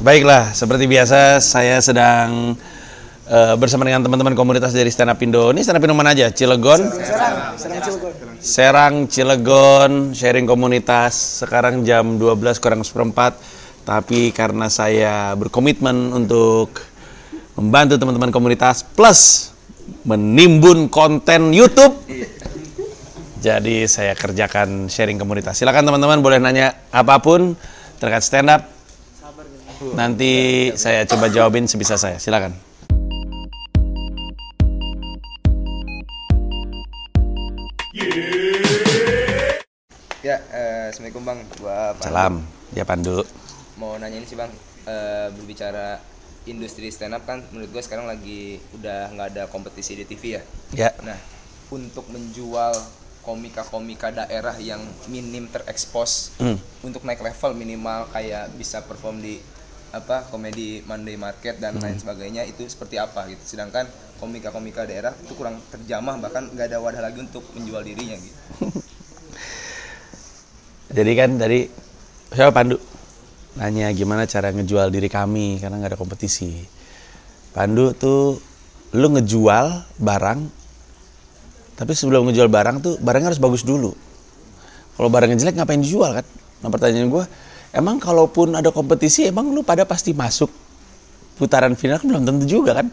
Baiklah, seperti biasa saya sedang uh, bersama dengan teman-teman komunitas dari Stand Up Indo. Ini Stand Up Indo mana aja? Cilegon? Serang, Serang Cilegon. Serang, Cilegon, sharing komunitas. Sekarang jam 12 kurang seperempat. Tapi karena saya berkomitmen untuk membantu teman-teman komunitas plus menimbun konten YouTube. Jadi saya kerjakan sharing komunitas. Silakan teman-teman boleh nanya apa pun terkait stand up Nanti saya coba jawabin sebisa saya. Silakan. Ya, uh, assalamualaikum bang. Gua Pandu. Salam. Ya Pandu. Mau nanya ini sih bang, uh, berbicara industri stand up kan, menurut gue sekarang lagi udah nggak ada kompetisi di TV ya. Ya. Nah, untuk menjual komika-komika daerah yang minim terekspos hmm. untuk naik level minimal kayak bisa perform di apa komedi Monday Market dan hmm. lain sebagainya itu seperti apa gitu. Sedangkan komika-komika daerah itu kurang terjamah bahkan nggak ada wadah lagi untuk menjual dirinya gitu. Jadi kan dari siapa Pandu? Nanya gimana cara ngejual diri kami karena nggak ada kompetisi. Pandu tuh lu ngejual barang tapi sebelum ngejual barang tuh barangnya harus bagus dulu. Kalau barangnya jelek ngapain dijual kan? Nah pertanyaan gue Emang kalaupun ada kompetisi, emang lu pada pasti masuk putaran final kan belum tentu juga kan?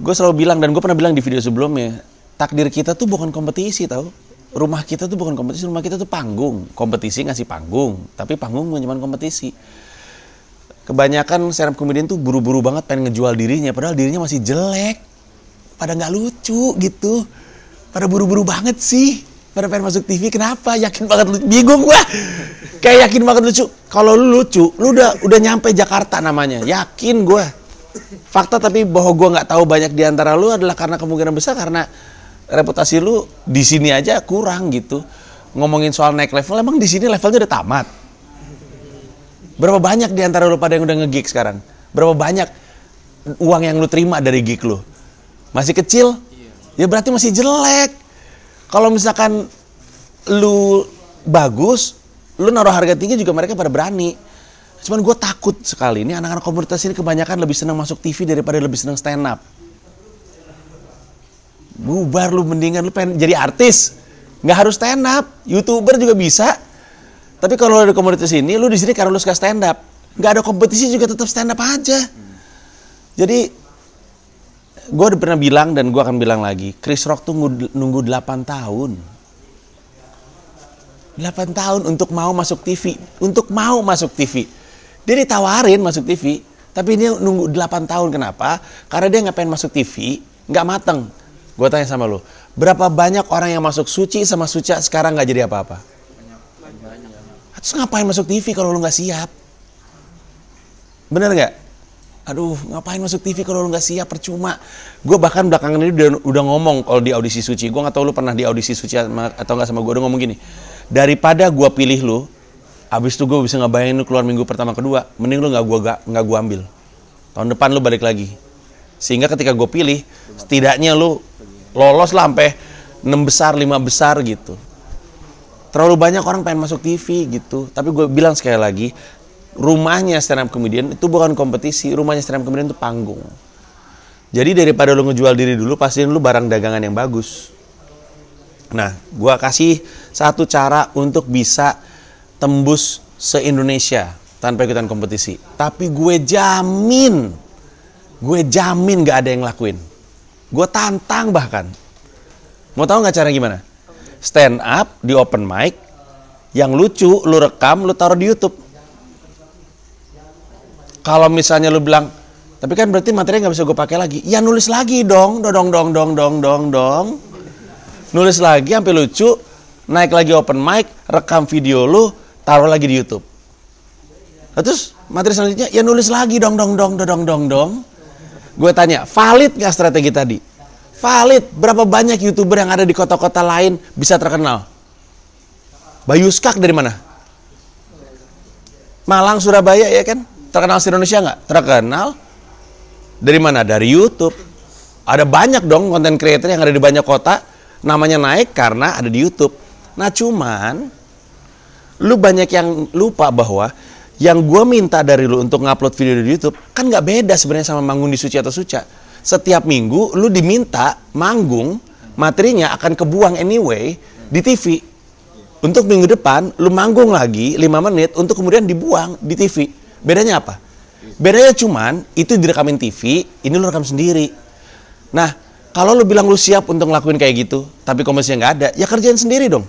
Gue selalu bilang dan gue pernah bilang di video sebelumnya, takdir kita tuh bukan kompetisi tau. Rumah kita tuh bukan kompetisi, rumah kita tuh panggung. Kompetisi ngasih panggung, tapi panggung cuma kompetisi. Kebanyakan stand up comedian tuh buru-buru banget pengen ngejual dirinya, padahal dirinya masih jelek. Pada nggak lucu gitu. Pada buru-buru banget sih pada pengen masuk TV kenapa? Yakin banget lucu bingung gua. Kayak yakin banget lucu. Kalau lu lucu lu udah udah nyampe Jakarta namanya. Yakin gua. Fakta tapi bahwa gua nggak tahu banyak di antara lu adalah karena kemungkinan besar karena reputasi lu di sini aja kurang gitu. Ngomongin soal naik level emang di sini levelnya udah tamat? Berapa banyak di antara lu pada yang udah ngegig sekarang? Berapa banyak uang yang lu terima dari gig lu? Masih kecil? Ya berarti masih jelek kalau misalkan lu bagus, lu naruh harga tinggi juga mereka pada berani. Cuman gue takut sekali ini anak-anak komunitas ini kebanyakan lebih senang masuk TV daripada lebih senang stand up. Bubar lu mendingan lu pengen jadi artis, nggak harus stand up, youtuber juga bisa. Tapi kalau ada komunitas ini, lu di sini karena lu suka stand up, nggak ada kompetisi juga tetap stand up aja. Jadi gue udah pernah bilang dan gue akan bilang lagi, Chris Rock tuh nunggu 8 tahun. 8 tahun untuk mau masuk TV, untuk mau masuk TV. Dia ditawarin masuk TV, tapi dia nunggu 8 tahun kenapa? Karena dia pengen masuk TV, nggak mateng. Gue tanya sama lo, berapa banyak orang yang masuk suci sama suci sekarang nggak jadi apa-apa? Terus ngapain masuk TV kalau lu nggak siap? Bener nggak? Aduh ngapain masuk TV kalau lu nggak siap? Percuma. Gue bahkan belakangan ini udah, udah ngomong kalau di audisi suci. Gue nggak tahu lu pernah di audisi suci atau nggak sama gue udah ngomong gini daripada gue pilih lu abis itu gue bisa ngebayangin lu keluar minggu pertama kedua mending lu nggak gue nggak gue ambil. Tahun depan lu balik lagi. Sehingga ketika gue pilih setidaknya lu lolos lah sampai enam besar lima besar gitu. Terlalu banyak orang pengen masuk TV gitu. Tapi gue bilang sekali lagi rumahnya stand up comedian itu bukan kompetisi, rumahnya stand up comedian itu panggung. Jadi daripada lu ngejual diri dulu, pastiin lu barang dagangan yang bagus. Nah, gua kasih satu cara untuk bisa tembus se-Indonesia tanpa ikutan kompetisi. Tapi gue jamin, gue jamin gak ada yang lakuin. Gue tantang bahkan. Mau tahu nggak cara gimana? Stand up di open mic, yang lucu lu rekam, lu taruh di YouTube kalau misalnya lu bilang, tapi kan berarti materi nggak bisa gue pakai lagi. Ya nulis lagi dong, dong, dong, dong, dong, dong, dong. Nulis lagi sampai lucu, naik lagi open mic, rekam video lu, taruh lagi di YouTube. Nah, terus materi selanjutnya, ya nulis lagi dong, dong, dong, dong, dong, dong. Gue tanya, valid nggak strategi tadi? Valid. Berapa banyak youtuber yang ada di kota-kota lain bisa terkenal? Bayu Skak dari mana? Malang, Surabaya ya kan? Terkenal di Indonesia nggak? Terkenal. Dari mana? Dari YouTube. Ada banyak dong konten creator yang ada di banyak kota. Namanya naik karena ada di YouTube. Nah cuman, lu banyak yang lupa bahwa yang gue minta dari lu untuk ngupload video di YouTube kan nggak beda sebenarnya sama manggung di Suci atau Suca. Setiap minggu lu diminta manggung materinya akan kebuang anyway di TV. Untuk minggu depan lu manggung lagi 5 menit untuk kemudian dibuang di TV. Bedanya apa? Bedanya cuman itu direkamin TV, ini lu rekam sendiri. Nah, kalau lu bilang lu siap untuk ngelakuin kayak gitu, tapi komersinya nggak ada, ya kerjain sendiri dong.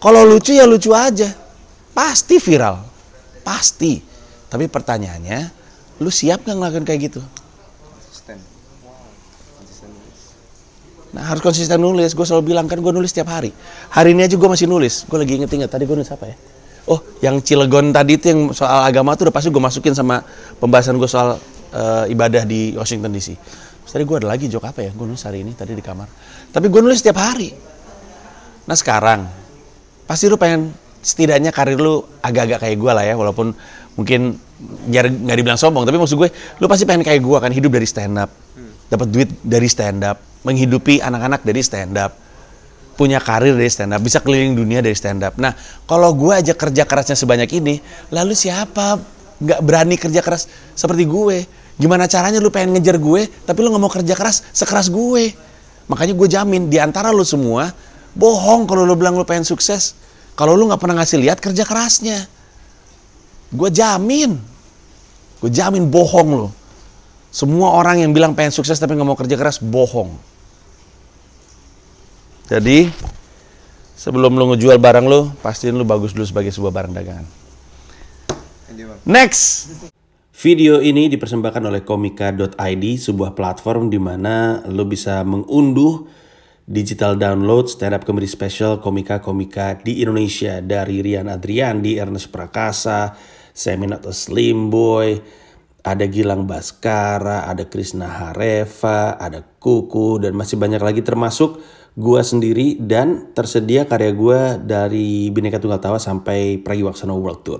Kalau lucu ya lucu aja. Pasti viral. Pasti. Tapi pertanyaannya, lu siap nggak ngelakuin kayak gitu? konsisten konsisten nulis. Nah harus konsisten nulis. Gue selalu bilang kan gue nulis setiap hari. Hari ini aja gue masih nulis. Gue lagi inget-inget tadi gue nulis apa ya? Oh, yang Cilegon tadi itu yang soal agama tuh udah pasti gue masukin sama pembahasan gue soal eh, ibadah di Washington DC. Terus tadi gue ada lagi jok apa ya? Gue nulis hari ini tadi di kamar. Tapi gue nulis setiap hari. Nah sekarang pasti lu pengen setidaknya karir lu agak-agak kayak gue lah ya, walaupun mungkin biar nggak dibilang sombong, tapi maksud gue lu pasti pengen kayak gue kan hidup dari stand up, dapat duit dari stand up, menghidupi anak-anak dari stand up, punya karir dari stand up, bisa keliling dunia dari stand up. Nah kalau gue aja kerja kerasnya sebanyak ini, lalu siapa nggak berani kerja keras seperti gue? Gimana caranya lu pengen ngejar gue, tapi lu nggak mau kerja keras sekeras gue? Makanya gue jamin di antara lu semua bohong kalau lu bilang lu pengen sukses. Kalau lu nggak pernah ngasih lihat kerja kerasnya, gue jamin, gue jamin bohong lu. Semua orang yang bilang pengen sukses tapi nggak mau kerja keras bohong. Jadi sebelum lu ngejual barang lu, pastiin lu bagus dulu sebagai sebuah barang dagangan. Next. Video ini dipersembahkan oleh komika.id, sebuah platform di mana lo bisa mengunduh digital download stand up comedy special komika-komika di Indonesia dari Rian Adriandi, Ernest Prakasa, Seminat Slim Boy, ada Gilang Baskara, ada Krisna Hareva, ada Kuku dan masih banyak lagi termasuk gua sendiri dan tersedia karya gua dari Bineka Tunggal Tawa sampai Pragiwaksono World Tour.